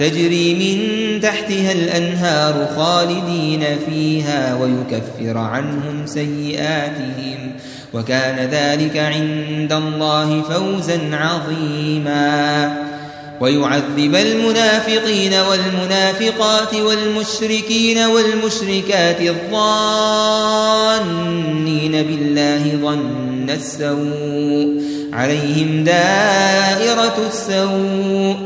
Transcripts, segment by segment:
تجري من تحتها الأنهار خالدين فيها ويكفر عنهم سيئاتهم وكان ذلك عند الله فوزا عظيما. ويعذب المنافقين والمنافقات والمشركين والمشركات الظانين بالله ظن السوء عليهم دائرة السوء.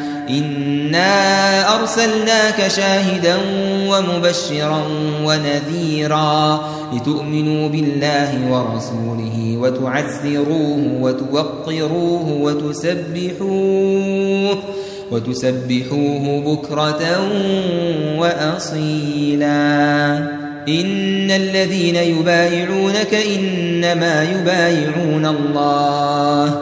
إنا أرسلناك شاهدا ومبشرا ونذيرا لتؤمنوا بالله ورسوله وتعزروه وتوقروه وتسبحوه وتسبحوه بكرة وأصيلا إن الذين يبايعونك إنما يبايعون الله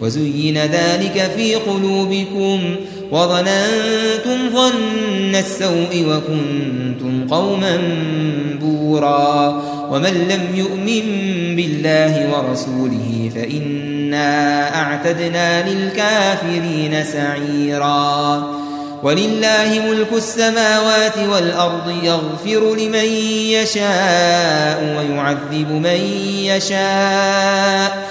وزين ذلك في قلوبكم وظننتم ظن السوء وكنتم قوما بورا ومن لم يؤمن بالله ورسوله فإنا أعتدنا للكافرين سعيرا ولله ملك السماوات والأرض يغفر لمن يشاء ويعذب من يشاء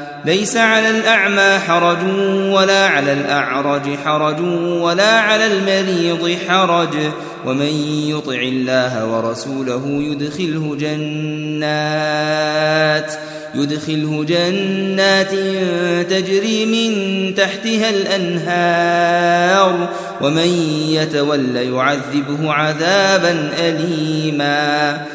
ليس على الأعمى حرج ولا على الأعرج حرج ولا على المريض حرج. ومن يطع الله ورسوله يدخله جنات يدخله جنات تجري من تحتها الأنهار. ومن يتول يعذبه عذابا أليما.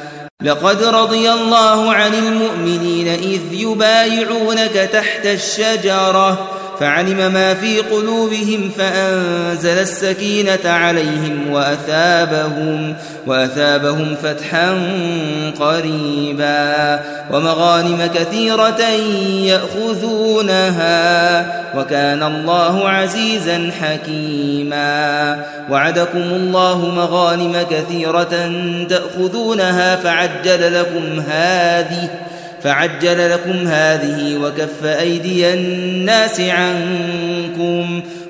لقد رضي الله عن المؤمنين إذ يبايعونك تحت الشجرة. فعلم ما في قلوبهم فأنزل السكينة عليهم وأثابهم وأثابهم فتحا قريبا ومغانم كثيرة يأخذونها وكان الله عزيزا حكيما وعدكم الله مغانم كثيرة تأخذونها فعجل لكم هذه فعجل لكم هذه وكف أيدي الناس عنكم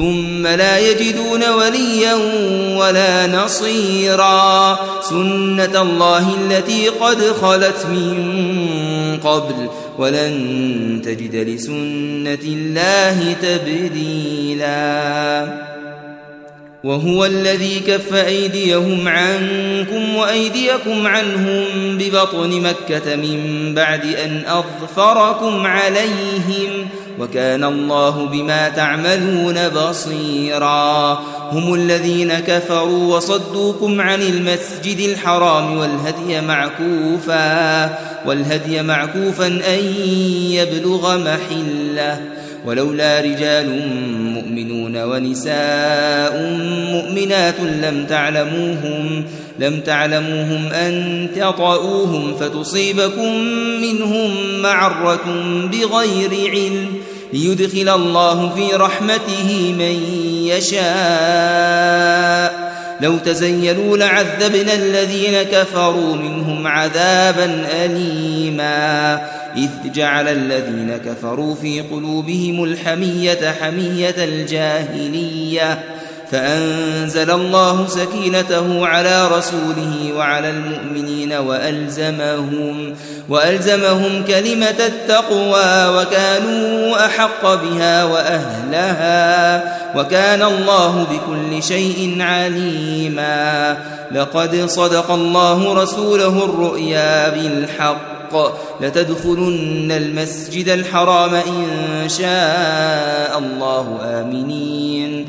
ثم لا يجدون وليا ولا نصيرا. سنة الله التي قد خلت من قبل ولن تجد لسنة الله تبديلا. وهو الذي كف أيديهم عنكم وأيديكم عنهم ببطن مكة من بعد أن أظفركم عليهم. وكان الله بما تعملون بصيرا. هم الذين كفروا وصدوكم عن المسجد الحرام والهدي معكوفا والهدي معكوفا أن يبلغ محلة. ولولا رجال مؤمنون ونساء مؤمنات لم تعلموهم لم تعلموهم أن تطؤوهم فتصيبكم منهم معرة بغير علم. ليدخل الله في رحمته من يشاء. لو تزيلوا لعذبنا الذين كفروا منهم عذابا أليما. إذ جعل الذين كفروا في قلوبهم الحمية حمية الجاهلية. فأنزل الله سكينته على رسوله وعلى المؤمنين وألزمهم وألزمهم كلمة التقوى وكانوا أحق بها وأهلها وكان الله بكل شيء عليما لقد صدق الله رسوله الرؤيا بالحق لتدخلن المسجد الحرام إن شاء الله آمنين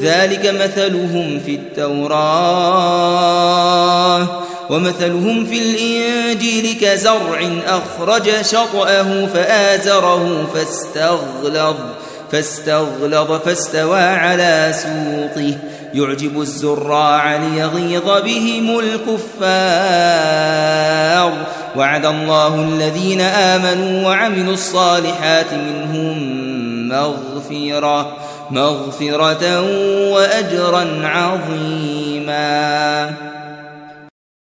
ذلك مثلهم في التوراة ومثلهم في الإنجيل كزرع أخرج شطأه فآزره فاستغلظ فاستغلظ فاستوى على سوقه. يعجب الزراع ليغيظ بهم الكفار. وعد الله الذين آمنوا وعملوا الصالحات منهم مغفرة. مغفرة وأجرا عظيما.